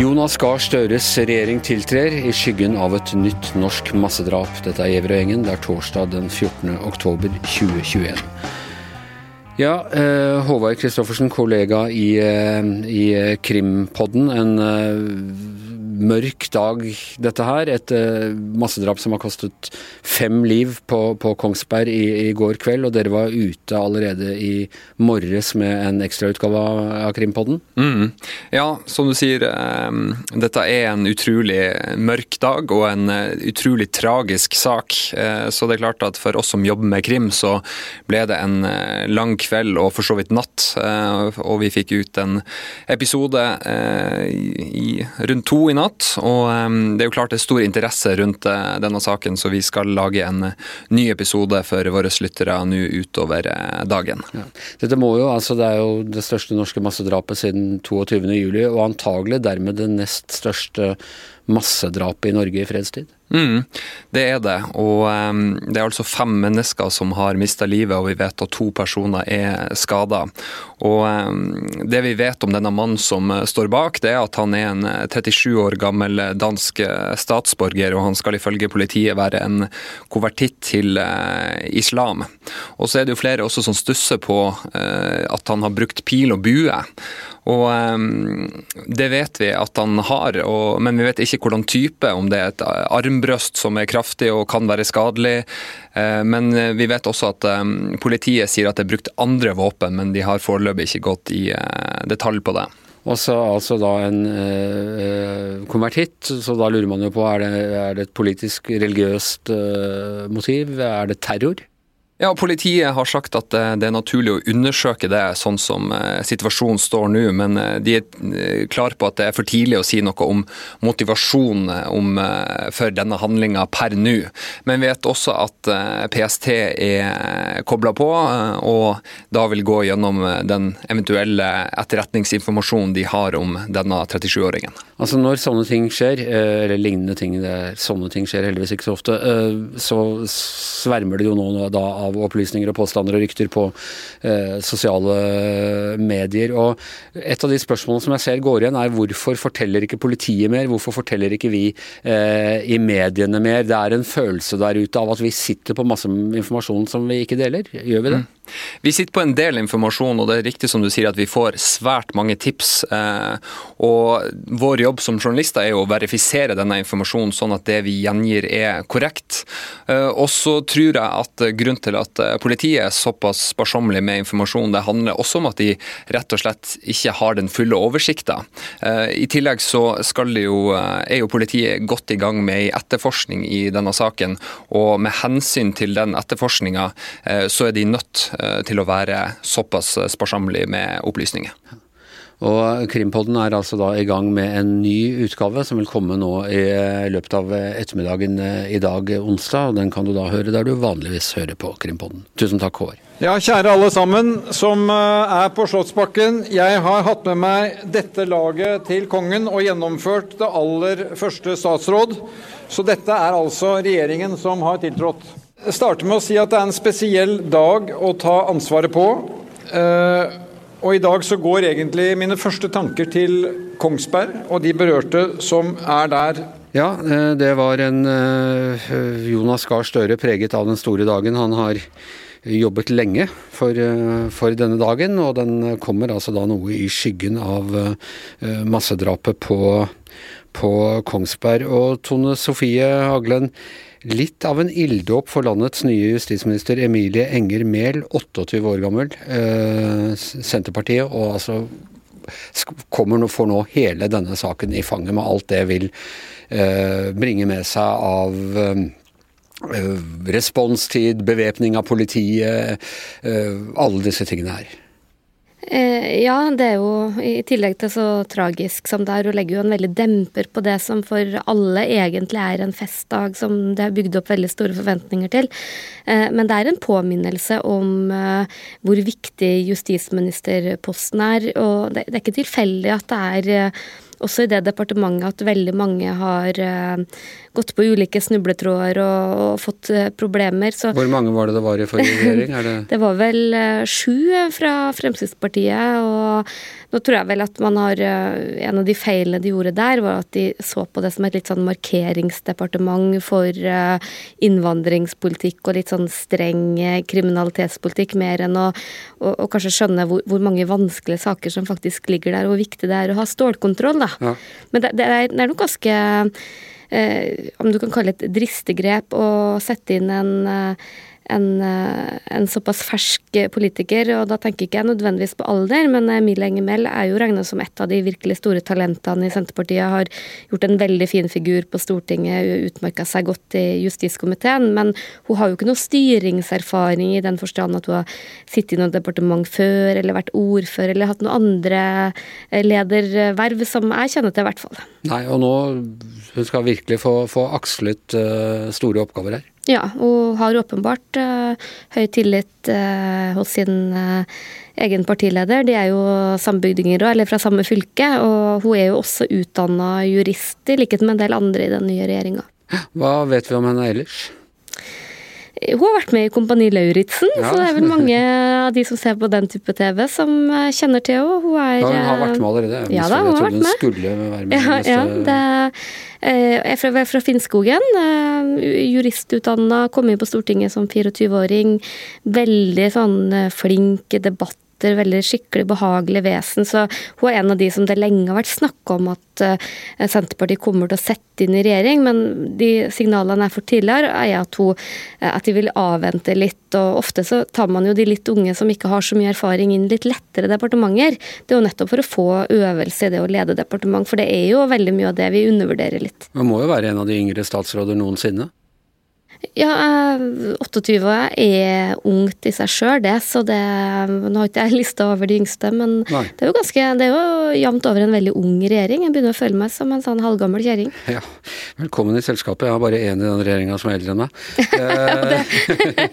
Jonas Gahr Støres regjering tiltrer i skyggen av et nytt norsk massedrap. Dette er Gjevrøy-gjengen. Det er torsdag den 14. oktober 2021. Ja, eh, Håvard Christoffersen, kollega i, eh, i Krimpodden. En eh, mørk dag, dette her. Et uh, massedrap som har kostet fem liv på, på Kongsberg i, i, går kveld. Og dere var ute allerede i morges med en ekstrautgave av Krimpodden? Mm. Ja, som du sier. Um, dette er en utrolig mørk dag og en uh, utrolig tragisk sak. Uh, så det er klart at for oss som jobber med krim, så ble det en lang kveld og for så vidt natt. og vi fikk ut en episode i, rundt to i natt natt. Og ehm, det er jo klart det er stor interesse rundt eh, denne saken, så vi skal lage en eh, ny episode for våre lyttere nå utover eh, dagen. Ja. Dette må jo, altså Det er jo det største norske massedrapet siden 22.07, og antagelig dermed det nest største massedrapet i Norge i fredstid? Mm, det er det. Og um, det er altså fem mennesker som har mista livet, og vi vet at to personer er skada. Og um, det vi vet om denne mannen som uh, står bak, det er at han er en 37 uh, år gammel uh, dansk statsborger, og han skal ifølge politiet være en konvertitt til uh, islam. Og så er det jo flere også som stusser på uh, at han har brukt pil og bue. Og um, Det vet vi at han har, og, men vi vet ikke hvordan type. Om det er et armbrøst som er kraftig og kan være skadelig. Uh, men vi vet også at um, politiet sier at det er brukt andre våpen, men de har foreløpig ikke gått i detalj på det. Og så altså da en eh, konvertitt, så da lurer man jo på er det, er det et politisk, religiøst eh, motiv? Er det terror? Ja, Politiet har sagt at eh, det er naturlig å undersøke det sånn som eh, situasjonen står nå, men eh, de er klar på at det er for tidlig å si noe om motivasjon om, for denne handlinga per nå. Men vet også at PST er kobla på, og da vil gå gjennom den eventuelle etterretningsinformasjonen de har om denne 37-åringen. Altså Når sånne ting skjer, eller lignende ting, sånne ting skjer heldigvis ikke så ofte, så svermer det jo nå da av av opplysninger og påstander og rykter på eh, sosiale medier. Og et av de spørsmålene som jeg ser går igjen, er hvorfor forteller ikke politiet mer? Hvorfor forteller ikke vi eh, i mediene mer? Det er en følelse der ute av at vi sitter på masse informasjon som vi ikke deler. Gjør vi det? Mm. Vi sitter på en del informasjon, og det er riktig som du sier at vi får svært mange tips. Eh, og vår jobb som journalister er jo å verifisere denne informasjonen, sånn at det vi gjengir er korrekt. Eh, og så tror jeg at grunnen til at eh, politiet er såpass sparsommelig med informasjon, det handler også om at de rett og slett ikke har den fulle oversikta. I tillegg så jo, er jo politiet godt i gang med ei etterforskning i denne saken, og med hensyn til den etterforskninga så er de nødt Eh, til å være såpass sparsommelig med opplysninger. Og Krimpodden er altså da i gang med en ny utgave som vil komme nå i løpet av ettermiddagen i dag, onsdag. og Den kan du da høre der du vanligvis hører på Krimpodden. Tusen takk, Håvard. Ja, kjære alle sammen som eh, er på Slottsbakken. Jeg har hatt med meg dette laget til kongen og gjennomført det aller første statsråd. Så dette er altså regjeringen som har tiltrådt. Jeg starter med å si at det er en spesiell dag å ta ansvaret på. Eh, og i dag så går egentlig mine første tanker til Kongsberg og de berørte som er der. Ja, eh, det var en eh, Jonas Gahr Støre preget av den store dagen. Han har jobbet lenge for, for, denne dagen, og den kommer altså da noe i skyggen av massedrapet på, på Kongsberg. Og Tone Sofie Haglen, Litt av en ilddåp for landets nye justisminister Emilie Enger Mehl, 28 år gammel. Eh, Senterpartiet, og altså kommer får nå hele denne saken i fanget med alt det vil eh, bringe med seg av eh, responstid, bevæpning av politiet, alle disse tingene her. Eh, ja, det er jo i tillegg til så tragisk som det er, å legge jo en veldig demper på det som for alle egentlig er en festdag som det er bygd opp veldig store forventninger til. Eh, men det er en påminnelse om eh, hvor viktig justisministerposten er, og det er ikke tilfeldig at det er også i det departementet at veldig mange har gått på ulike snubletråder og, og fått problemer. Så Hvor mange var det det var i forrige regjering? Det... det... var vel sju fra Fremskrittspartiet. og nå tror jeg vel at man har En av de feilene de gjorde der, var at de så på det som et litt sånn markeringsdepartement for innvandringspolitikk og litt sånn streng kriminalitetspolitikk, mer enn å, å, å kanskje skjønne hvor, hvor, mange vanskelige saker som faktisk ligger der, og hvor viktig det er å ha stålkontroll. Da. Ja. Men det, det, er, det er nok ganske eh, om du kan kalle det et dristig å sette inn en eh, en, eh, en, såpass fersk politiker, og da tenker ikke jeg nødvendigvis på alder, men Emilie Enger Mehl er jo regnet som et av de virkelig store talentene i Senterpartiet. Har gjort en veldig fin figur på Stortinget, utmerka seg godt i justiskomiteen. Men hun har jo ikke noe styringserfaring i den forstand at hun har sittet i noe departement før, eller vært ordfører, eller hatt noen andre eh, lederverv som jeg kjenner til, i hvert fall. Nei, og nå hun skal virkelig få, få akslet store oppgaver her. Ja, hun har åpenbart uh, høy tillit uh, hos sin uh, egen partileder. De er jo sambygdinger eller fra samme fylke. Og hun er jo også utdanna jurist, i likhet med en del andre i den nye regjeringa. Hva vet vi om henne ellers? Hun har vært med i Kompani Lauritzen, ja. så det er vel mange av de som ser på den type TV, som eh, kjenner til henne. Hun er ja, Hun har vært med allerede. Ja, da, hun. Jeg trodde hun skulle være med. Ja, ja det eh, er fra, fra Finnskogen. Eh, juristutdanna, kom inn på Stortinget som 24-åring. Veldig sånn flink debatt søter, veldig skikkelig behagelig vesen. Så hun er en av de som det lenge har vært snakk om at uh, Senterpartiet kommer til å sette inn i regjering, men de signalene jeg får tidligere, er at, hun, uh, at de vil avvente litt. Og ofte så tar man jo de litt unge som ikke har så mye erfaring inn litt lettere departementer. Det er jo nettopp for å få øvelse i det å lede departement, for det er jo veldig mye av det vi undervurderer litt. Man må jo være en av de yngre statsråder noensinne? Ja, 28 er ungt i seg sjøl, det. Så det Nå har ikke jeg lista over de yngste, men Nei. det er jo ganske Det er jo jevnt over en veldig ung regjering. Jeg begynner å føle meg som en sånn halvgammel kjerring. Ja. Velkommen i selskapet. Jeg har bare én i den regjeringa som er eldre enn meg.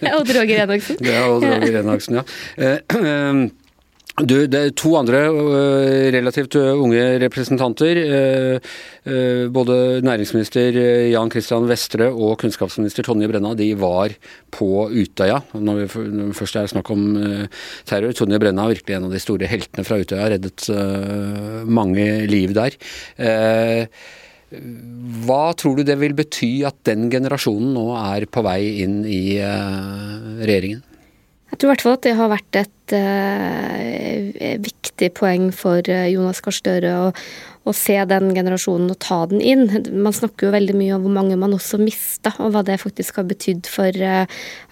Odd Roger Enoksen. Det er Odd Roger Enoksen, ja. Du, det er to andre uh, relativt uh, unge representanter. Uh, både næringsminister Jan Christian Vestre og kunnskapsminister Tonje Brenna de var på Utøya. Når, vi, først er snakk om terror. Tonje Brenna er virkelig en av de store heltene fra Utøya. Har reddet mange liv der. Hva tror du det vil bety at den generasjonen nå er på vei inn i regjeringen? Jeg tror i hvert fall at det har vært et uh, viktig poeng for eh, Jonas Gahr Støre å, se den generasjonen og ta den inn. Man snakker jo veldig mye om hvor mange man også mista, og hva det faktisk har betydd for uh,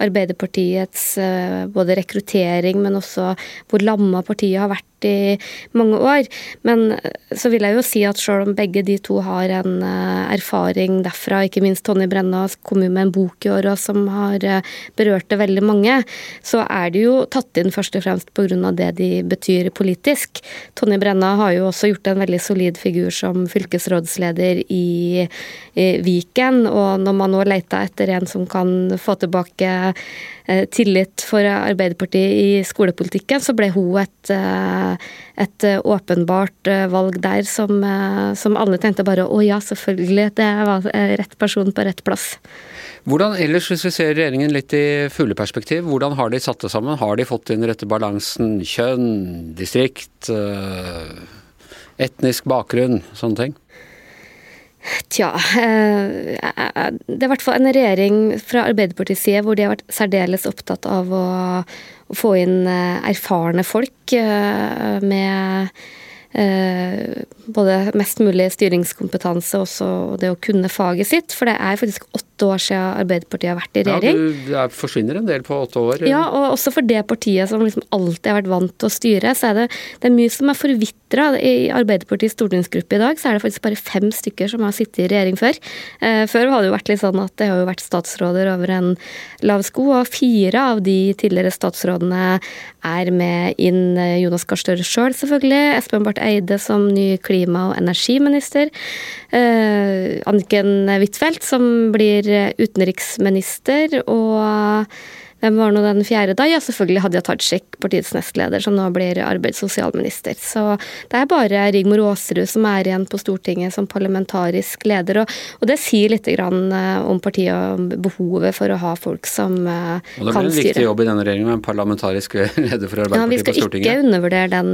Arbeiderpartiets uh, både rekruttering, men også hvor lamma partiet har vært i mange år. Men eh, så vil jeg jo si at selv om begge de to har en eh, erfaring derfra, ikke minst Tonje Brenna kom jo med en bok i år som har eh, berørt det veldig mange, så er de jo tatt inn først og fremst pga. det de betyr politisk. Tonje Brenna har jo også gjort en veldig solid figur som fylkesrådsleder i, Viken, og når man nå leter etter en som kan få tilbake tillit for Arbeiderpartiet i skolepolitikken, så ble hun et et eh, åpenbart eh, valg der som, eh, som alle tenkte bare å ja, selvfølgelig, det var rett person på rett plass. Hvordan ellers, hvis vi ser regjeringen litt i fugleperspektiv, hvordan har de satt det sammen? Har de fått inn rette balansen? Kjønn, distrikt, etnisk bakgrunn, sånne ting? Tja Det er i hvert fall en regjering fra Arbeiderpartiets side hvor de har vært særdeles opptatt av å få inn eh, erfarne folk eh, med eh, både mest mulig styringskompetanse og det å kunne faget sitt. For det er faktisk åtte år siden Arbeiderpartiet har vært i regjering. Ja, Det forsvinner en del på åtte år. Ja, og også for det partiet som liksom alltid har vært vant til å styre, så er det, det er mye som er forvitra. I Arbeiderpartiets stortingsgruppe i dag så er det faktisk bare fem stykker som har sittet i regjering før. Eh, før har det jo vært litt sånn at det har jo vært statsråder over en lav sko, og fire av de tidligere statsrådene er med inn. Eh, Jonas Gahr Støre sjøl, selv, selvfølgelig. Espen Barth Eide som ny klima- og energiminister. Eh, Anniken Huitfeldt som blir utenriksminister. Og Hvem var nå den fjerde da? Ja, selvfølgelig Hadia Tajik, partiets nestleder, som nå blir arbeids- og sosialminister. Så det er bare Rigmor Aasrud som er igjen på Stortinget som parlamentarisk leder. Og, og det sier litt grann om partiet og behovet for å ha folk som kan styre. Og det blir en viktig jobb i denne regjeringen med en parlamentarisk leder for Arbeiderpartiet på Stortinget. Ja, Vi skal ikke undervurdere den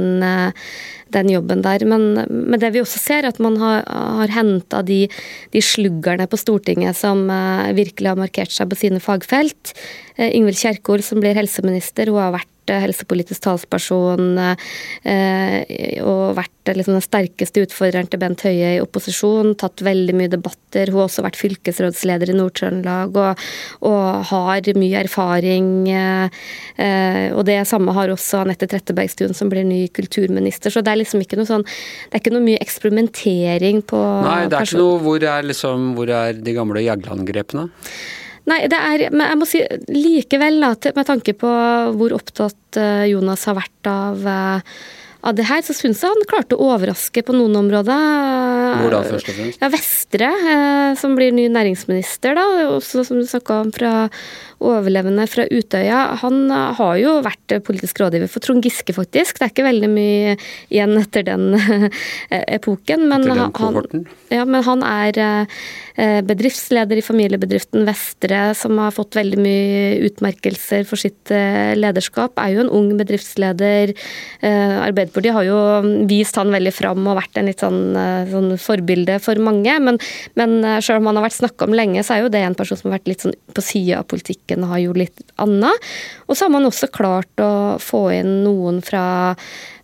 den jobben der. Men, men, det vi også ser, at man har, har henta de, de, sluggerne på Stortinget som virkelig har markert seg på sine fagfelt. Ingvild Kjerkol, som blir helseminister, hun har vært Eh, helsepolitisk talsperson eh, og vært eh, liksom den sterkeste utfordreren til Bent Høie i opposisjon. Tatt veldig mye debatter. Hun har også vært fylkesrådsleder i Nord-Trøndelag og, og, har mye erfaring. Og det samme har også Anette Trettebergstuen, som blir ny kulturminister. Så det er liksom ikke noe sånn Det er ikke noe mye eksperimentering på Nei, det er ikke noe Hvor er, liksom, hvor er de gamle Jagland-grepene? Nei, det er Men jeg må si likevel, da, med tanke på hvor opptatt eh, Jonas har vært av eh, av det her, så syns jeg han klarte å overraske på noen områder. Hvor da, først og fremst? Ja, Vestre, eh, som blir ny næringsminister, da. Også som du snakka om fra overlevende fra Utøya. Han har jo vært politisk rådgiver for Trond Giske, faktisk. Det er ikke veldig mye igjen etter den epoken. Men, etter den? Han, ja, men han er eh, bedriftsleder i familiebedriften Vestre, som har fått veldig mye utmerkelser for sitt eh, lederskap. Er jo en ung bedriftsleder. Eh, Arbeiderpartiet har jo vist han veldig fram og vært en litt sånn, sånn forbilde for mange. Men, men selv om han har vært snakka om lenge, så er jo det en person som har vært litt sånn på sida av politikken politikken har gjort litt annet. Og så har man også klart å få inn noen fra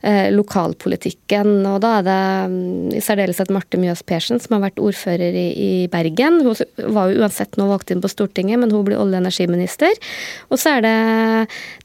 eh, lokalpolitikken. Og da er det mm, i særdeleshet Marte Mjøs Persen, som har vært ordfører i, i, Bergen. Hun var jo uansett nå valgt inn på Stortinget, men hun blir olje- og energiminister. Og så er det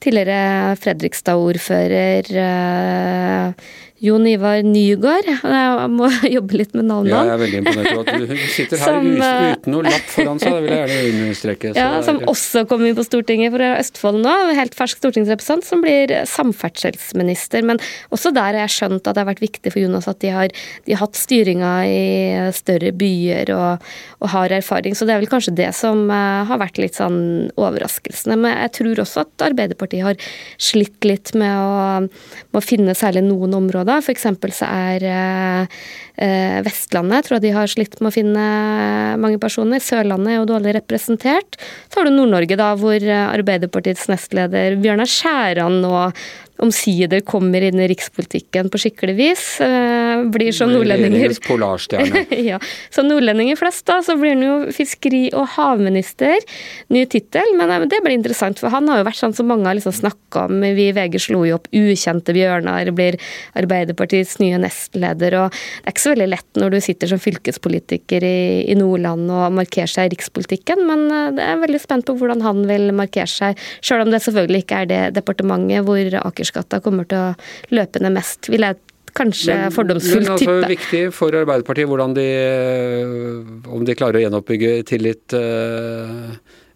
tidligere Fredrikstad-ordfører eh, Jon Ivar Nygaard. Jeg må jobbe litt med navnet. Ja, jeg er veldig imponert over at du sitter her som, uten, uten noe lapp foran seg, det vil jeg gjerne understreke. Ja, Som også kom inn på Stortinget fra Østfold nå, helt fersk stortingsrepresentant, som blir samferdselsminister. Men også der har jeg skjønt at det har vært viktig for Jonas at de har, de har hatt styringa i større byer og, og, har erfaring. Så det er vel kanskje det som uh, har vært litt sånn overraskelsene. Men jeg tror også at Arbeiderpartiet har slitt litt med å, med å finne særlig noen områder områder. F.eks. så er eh, eh, Vestlandet tror jeg de har slitt med å finne mange personer. Sørlandet er jo dårlig representert. Så har du Nord-Norge, da, hvor Arbeiderpartiets nestleder Bjørnar Skjæran nå omsider kommer inn i rikspolitikken på skikkelig vis. Eh, blir som nordlendinger ja, Som nordlendinger flest, da, så blir han jo fiskeri- og havminister. Ny tittel, men eh, det blir interessant, for han har jo vært sånn som mange har liksom snakka om. Vi i VG slo jo opp ukjente Bjørnar, blir Arbeiderpartiets nye nestleder. og Det er ikke så veldig lett når du sitter som fylkespolitiker i, i Nordland og markerer seg i rikspolitikken, men eh, det er veldig spent på hvordan han vil markere seg, sjøl om det selvfølgelig ikke er det departementet hvor Aker Akersgata kommer til å løpe ned mest, vil jeg kanskje men, fordomsfullt tippe. Men altså viktig for Arbeiderpartiet hvordan de, om de klarer å gjenoppbygge tillit uh,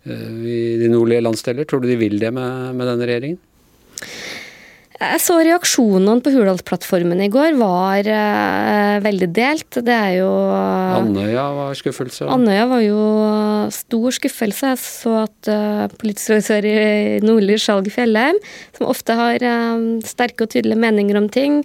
i de nordlige landsdeler. Tror du de vil det med, med denne regjeringen? Jeg så reaksjonene på Hurdalsplattformen i går var uh, veldig delt. Det er jo Andøya var skuffelse? Andøya var jo stor skuffelse. Jeg så at uh, politisk rådgiver i Nordli, Skjalg Fjellheim, som ofte har uh, sterke og tydelige meninger om ting,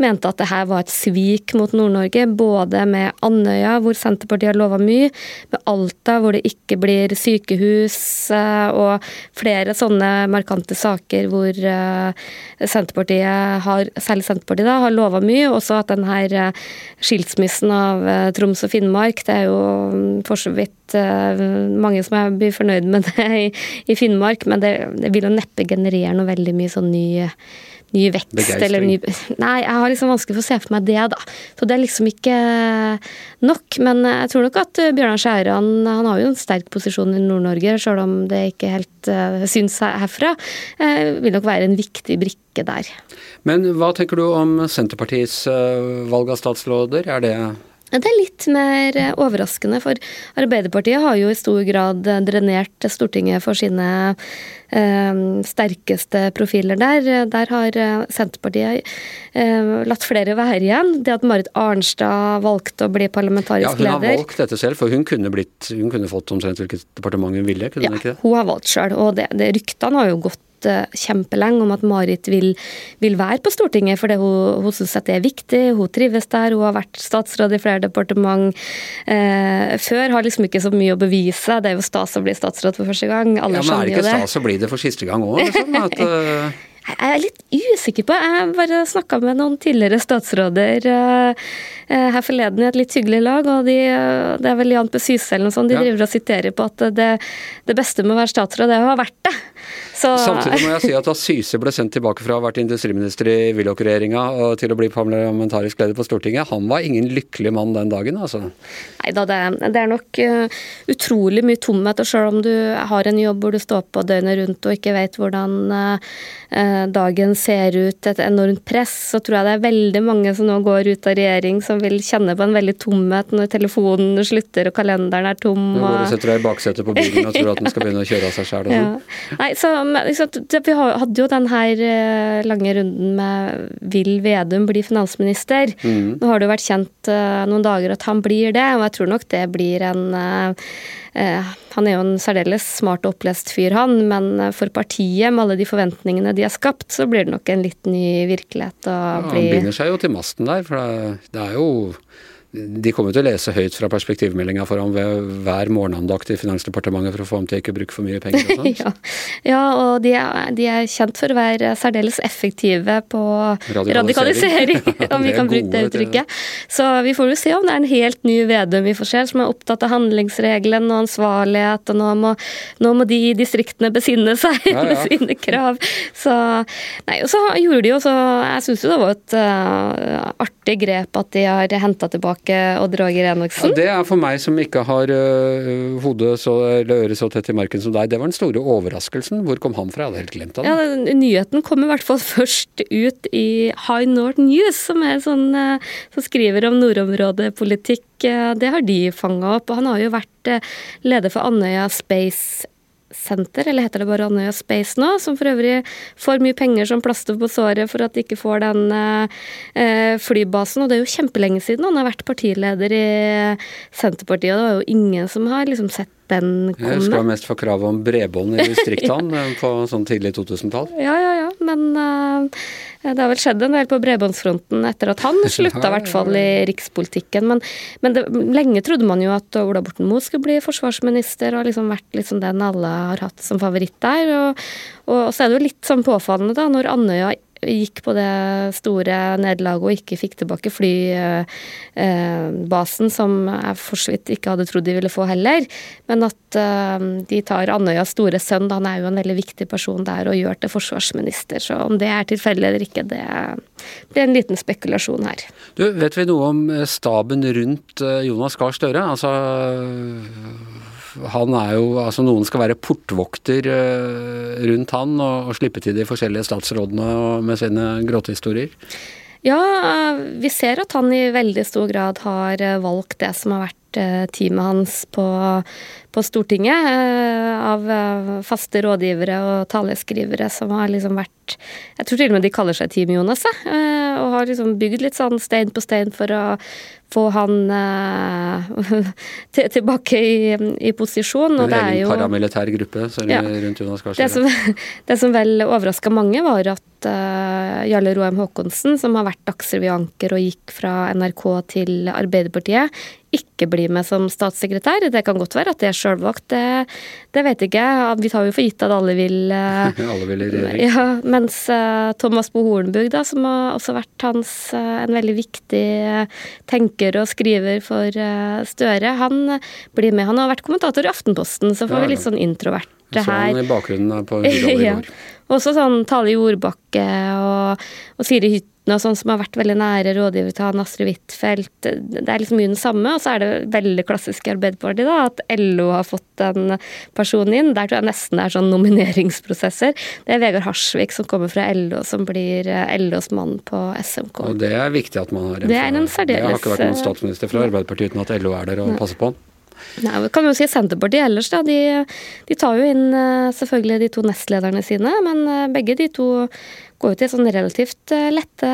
mente at det her var et svik mot Nord-Norge. Både med Andøya, hvor Senterpartiet har lova mye, med Alta, hvor det ikke blir sykehus, og flere sånne markante saker hvor Senterpartiet har, særlig Senterpartiet da, har lova mye. Også at denne eh, skilsmissen av eh, Troms og Finnmark, det er jo mm, for så vidt eh, mange som blir fornøyd med det i Finnmark, men det, det vil jo neppe generere noe veldig mye sånn ny ny vekst eller ny Nei, jeg har liksom vanskelig for å se for meg det, da. Så det er liksom ikke nok. Men jeg tror nok at Bjørnar Skjæran han har jo en sterk posisjon i Nord-Norge, sjøl om det ikke helt uh, syns herfra. Uh, vil nok være en viktig brikke der. Men hva tenker du om Senterpartiets uh, valg av statsråder? Er det Det er litt mer eh, overraskende, for Arbeiderpartiet har jo i stor grad eh, drenert Stortinget for sine eh, sterkeste profiler der. Der har eh, Senterpartiet eh, latt flere være igjen. Det at Marit Arnstad valgte å bli parlamentarisk leder Ja, Hun har valgt dette selv, for hun kunne, blitt, hun kunne fått omtrent hvilket departement hun ville, kunne ja, hun ikke det? Hun har valgt sjøl, og det, det ryktene har jo gått kjempelenge om at Marit vil, vil være på Stortinget, fordi hun, hun syns det er viktig. Hun trives der, hun har vært statsråd i flere departement eh, før. Har liksom ikke så mye å bevise. Det er jo stas å bli statsråd for første gang. Alle ja, men er det ikke stas å bli det for siste gang òg? Liksom, at, uh, Jeg er litt usikker på Jeg bare snakka med noen tidligere statsråder uh, her forleden i et litt hyggelig lag, og de, det er vel Jan P. Syse eller noe sånt, de Ja. driver og siterer på at det, det beste med å være statsråd er å ha vært det. Så, Samtidig må jeg si at da Syse ble sendt tilbake fra å ha vært industriminister i Willoch-regjeringa til å bli parlamentarisk leder på Stortinget, han var ingen lykkelig mann den dagen, altså. Nei da, det, det er nok uh, utrolig mye tomhet. Og selv om du har en jobb hvor du står på døgnet rundt og ikke vet hvordan uh, dagen ser ut, et enormt press, så tror jeg det er veldig mange som nå går ut av regjering som vil kjenne på en veldig tomhet når telefonen slutter og kalenderen er tom. Du går og setter deg i baksetet på bilen og tror at den skal begynne å kjøre av seg sjæl og Ja. sånn. Nei, så, men, liksom, Vi hadde jo den her eh, lange runden med Vil Vedum bli finansminister? Mm. Nå har det jo vært kjent eh, noen dager at han blir det, og jeg tror nok det blir en eh, Han er jo en særdeles smart og opplest fyr, han, men for partiet, med alle de forventningene de har skapt, så blir det nok en litt ny virkelighet å Ja, han binder seg jo til masten der, for det er jo de kommer til å lese høyt fra perspektivmeldinga for ham ved hver morgenandakt i Finansdepartementet for å få ham til å ikke bruke for mye penger og ja. ja, og de er, de er kjent for å være særdeles effektive på Radikalisering. radikalisering, om vi kan bruke det uttrykket. Så vi får jo se om det er en helt ny Vedum vi får se, som er opptatt av handlingsregelen og ansvarlighet, og nå må, nå må de i distriktene besinne seg Ja, med sine krav. Så Nei, og så gjorde de jo så Jeg syns jo det var et uh, artig grep at de har henta tilbake Odd Roger Ja, det er for meg som ikke har uh, hodet så, eller øret så tett i marken som deg, det var den store overraskelsen. Hvor kom han fra? Jeg hadde helt glemt Ja, den- Nyheten kom i hvert fall først ut i High North News, som er sånn uh, som skriver om nordområdepolitikk. Uh, Det har de fanga opp. Og han har jo vært leder for Andøya Space Center, eller heter det bare Andøya Space nå, som for øvrig får mye penger som plaster på såret for at de ikke får den eh, flybasen. Og det er jo kjempelenge siden han har vært partileder i Senterpartiet, og det var jo ingen som har liksom sett den kom. Jeg husker mest for kravet om bredbånd i distriktene ja. på sånn tidlig 2000-tall. Ja, ja, ja, men uh, det har vel skjedd en del på bredbåndsfronten etter at han slutta, i hvert fall i rikspolitikken. Men, men det, lenge trodde man jo at Ola Borten Moe skulle bli forsvarsminister, og liksom vært liksom den alle har hatt som favoritt der. Og, og så er det jo litt sånn påfallende, da, når Andøya gikk på det store nederlaget og ikke fikk tilbake flybasen, som jeg for så vidt ikke hadde trodd de ville få heller. Men at eh, de tar Andøyas store sønn, han er jo en veldig viktig person der, og gjør til forsvarsminister. Så om det er tilfelle eller ikke, det blir en liten spekulasjon her. Du, Vet vi noe om staben rundt Jonas Gahr Støre? Altså, han er jo, altså Noen skal være portvokter øh, rundt han og, og slippe til de forskjellige statsrådene med sine gråtehistorier. Ja, vi ser at han i veldig stor grad har eh, valgt det som har vært eh, teamet hans på, på Stortinget, eh, av eh, faste rådgivere og taleskrivere som har liksom vært Jeg tror til og med de kaller seg Team Jonas, eh, og har liksom bygd litt sånn stein på stein for å få han eh, til- tilbake i, i posisjon. En Og det er egen jo paramilitær gruppe så Ja. rundt Jonas Gahr det Støre. som, det som vel overraska mange, var at eh, Jarle Roem Haakonsen, som har vært Dagsrevy-anker og gikk fra NRK til Arbeiderpartiet, ikke blir med som statssekretær. Det kan godt være at det er sjølvalgt, det, det vet jeg ikke. Vi tar jo for gitt at alle vil uh, Alle vil i regjering. ja, mens eh, Thomas Bo Hornburg, da, som har også vært hans eh, en veldig viktig eh, tenker og skriver for eh, Støre, han eh, blir med. Han har vært kommentator i Aftenposten, så får Ja, vi litt sånn introverte Så her. Sånn i bakgrunnen på Hurdal i Ja. går. Også sånn Tale Jordbakke og, og Siri Hytten og sånn som har vært veldig nære rådgiver til han Astrid Huitfeldt. Det er liksom mye den samme. Og så er det veldig klassisk i Arbeiderpartiet da, at LO har fått en person inn. Der tror jeg nesten det er sånn nomineringsprosesser. Det er Vegard Harsvik som kommer fra LO, som blir eh, LOs mann på SMK. Og det er viktig at man har en, det er en særdeles... Det har ikke vært noen statsminister fra Arbeiderpartiet uten at LO er der og passer på han. Nei, vi kan jo si Senterpartiet ellers, da. De, de, tar jo inn eh, selvfølgelig de to nestlederne sine, men eh, begge de to går jo til sånn relativt eh, lette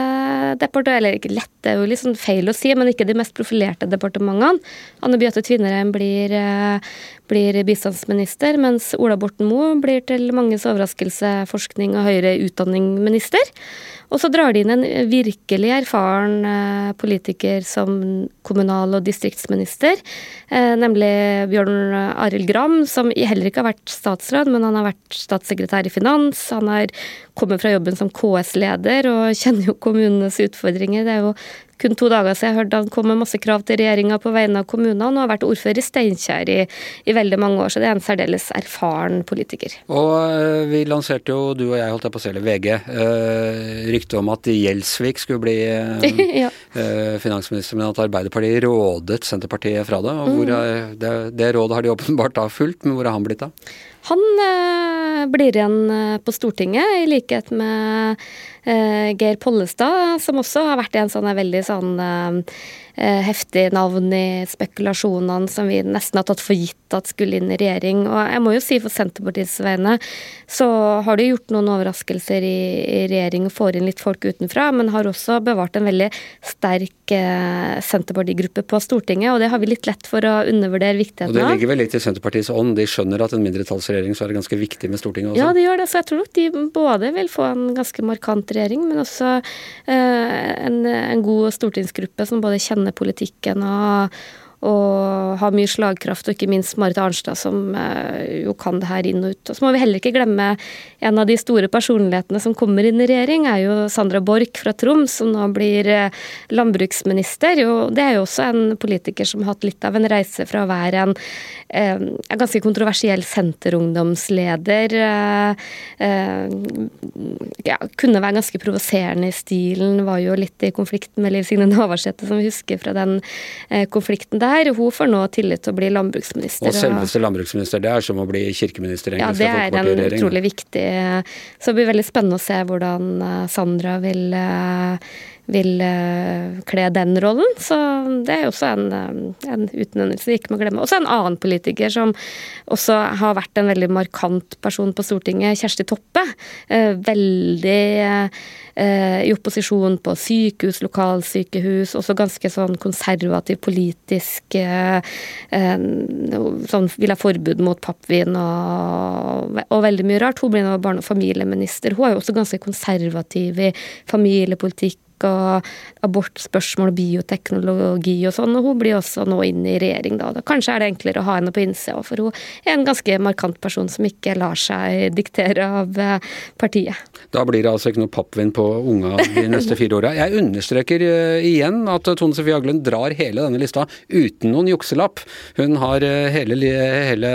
departementer, eller ikke lette, det er jo litt sånn feil å si, men ikke de mest profilerte departementene. Anne Beate Tvinnereim blir, blir bistandsminister, mens Ola Borten Moe blir til manges overraskelse forskning og høyere utdanning-minister. Og så drar de inn en virkelig erfaren eh, politiker som kommunal- og distriktsminister, eh, nemlig Bjørn Arild Gram, som heller ikke har vært statsråd, men han har vært statssekretær i finans. Han har kommet fra jobben som KS-leder og kjenner jo kommunenes utfordringer. Det er jo kun to dager siden jeg hørte han kom med masse krav til regjeringa på vegne av kommunene, og har vært ordfører i Steinkjer i, i, veldig mange år, så det er en særdeles erfaren politiker. Og øh, vi lanserte jo, du og jeg holdt jeg på å selge VG, øh, ryktet om at Gjelsvik skulle bli øh, ja. finansminister, men at Arbeiderpartiet rådet Senterpartiet fra det. og hvor, mm. det, det rådet har de åpenbart da fulgt, men hvor har han blitt av? Han blir igjen på Stortinget, i likhet med Eh, Geir Pollestad, som også har vært en sånn veldig sånn eh, eh, heftig navn i spekulasjonene som vi nesten har tatt for gitt at skulle inn i regjering. Og jeg må jo si for Senterpartiets vegne så har de gjort noen overraskelser i, i regjering og får inn litt folk utenfra, men har også bevart en veldig sterk eh, Senterpartigruppe på Stortinget, og det har vi litt lett for å undervurdere viktigheten av. Og det ligger vel litt i Senterpartiets ånd, de skjønner at en mindretallsregjering så er det ganske viktig med Stortinget også? Ja, det gjør det, så jeg tror nok de både vil få en ganske markant regjering, men også eh, en, en, god stortingsgruppe som både kjenner politikken og, og har mye slagkraft, og ikke minst Marit Arnstad, som eh, jo kan det her inn og ut. Og så må vi heller ikke glemme en av de store personlighetene som kommer inn i regjering, er jo Sandra Borch fra Troms, som nå blir eh, landbruksminister. Jo, det er jo også en politiker som har hatt litt av en reise fra å være en, eh, en ganske kontroversiell senterungdomsleder. Ja, kunne være ganske provoserende i stilen, var jo litt i konflikten med Liv Signe Navarsete, som vi husker fra den konflikten der der. Hun får nå tillit til å bli landbruksminister. Og selveste landbruksminister, det er som å bli kirkeminister? Ja, det er en utrolig viktig Så det blir veldig spennende å se hvordan eh, Sandra vil eh, vil uh, kle den rollen. Så det er jo også en, en utnevnelse vi ikke må glemme. Også en annen politiker som også har vært en veldig markant person på Stortinget, Kjersti Toppe. Uh, veldig i opposisjon på sykehus, lokalsykehus, også ganske sånn konservativ politisk Sånn vil ha forbud mot pappvin og, og, veldig mye rart. Hun blir nå barne- og familieminister. Hun er jo også ganske konservativ i familiepolitikk og abortspørsmål, bioteknologi og sånn. Og hun blir også nå inn i regjering da. Kanskje er det enklere å ha henne på innsida, for hun er en ganske markant person som ikke lar seg diktere av eh, partiet. Da blir det altså ikke noe pappvin på unga de neste fire åra. Jeg understreker eh, igjen at Tone Sofie Aglen drar hele denne lista uten noen jukselapp. Hun har eh, hele, hele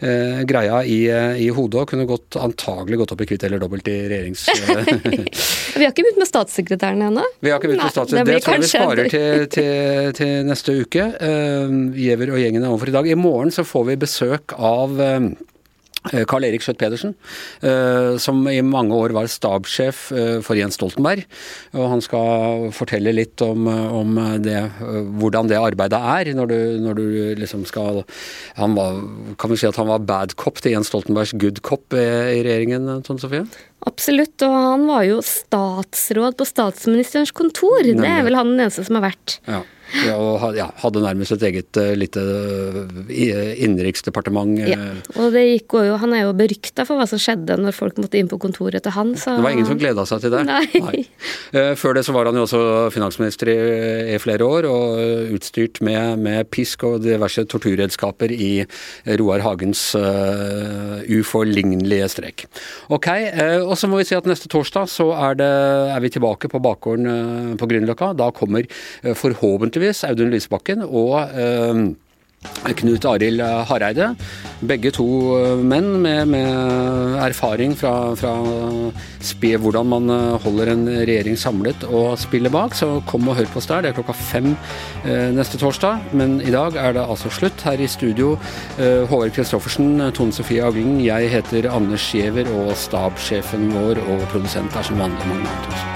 eh, greia i, i, hodet og kunne godt, antagelig gått opp i kvitt eller dobbelt i regjerings... Vi har ikke begynt med statssekretær statssekretæren ennå? Vi har ikke begynt på statssekretæren. Det, det tror jeg vi sparer til, til, til, neste uke. Uh, Giæver og gjengen er overfor i dag. I morgen så får vi besøk av uh, Karl Erik Skjøtt Pedersen, som i mange år var stabssjef for Jens Stoltenberg. og Han skal fortelle litt om, om det, hvordan det arbeidet er, når du, når du liksom skal han var, Kan vi si at han var bad cop til Jens Stoltenbergs good cop i, i regjeringen, Tone Sofie? Absolutt, og han var jo statsråd på statsministerens kontor. Nemlig. Det er vel han den eneste som har vært. Ja. Ja, og ja, hadde nærmest et eget uh, lite uh, innenriksdepartement. Uh. Ja, og det gikk jo, Han er jo berykta for hva som skjedde når folk måtte inn på kontoret til han. Så... Det var ingen som gleda seg til det? Nei. Nei. før det så var han jo også finansminister i, i flere år, og utstyrt med, med, pisk og diverse torturredskaper i Roar Hagens uforlignelige strek. Ok, og så må vi si at neste torsdag så er, det, er vi tilbake på bakgården på Grünerløkka. Da kommer forhåpentligvis Audun Lysbakken og Knut Arild Hareide. Begge to eh, menn med, med erfaring fra, fra spe, hvordan man eh, holder en regjering samlet og spiller bak. Så kom og hør på oss der. Det er klokka fem eh, neste torsdag. Men i dag er det altså slutt. Her i studio eh, Håvard Kristoffersen, Tone Sofie Agling, jeg heter Anders Giæver, og stabssjefen vår og produsent er som vanlig Magne Antonsen.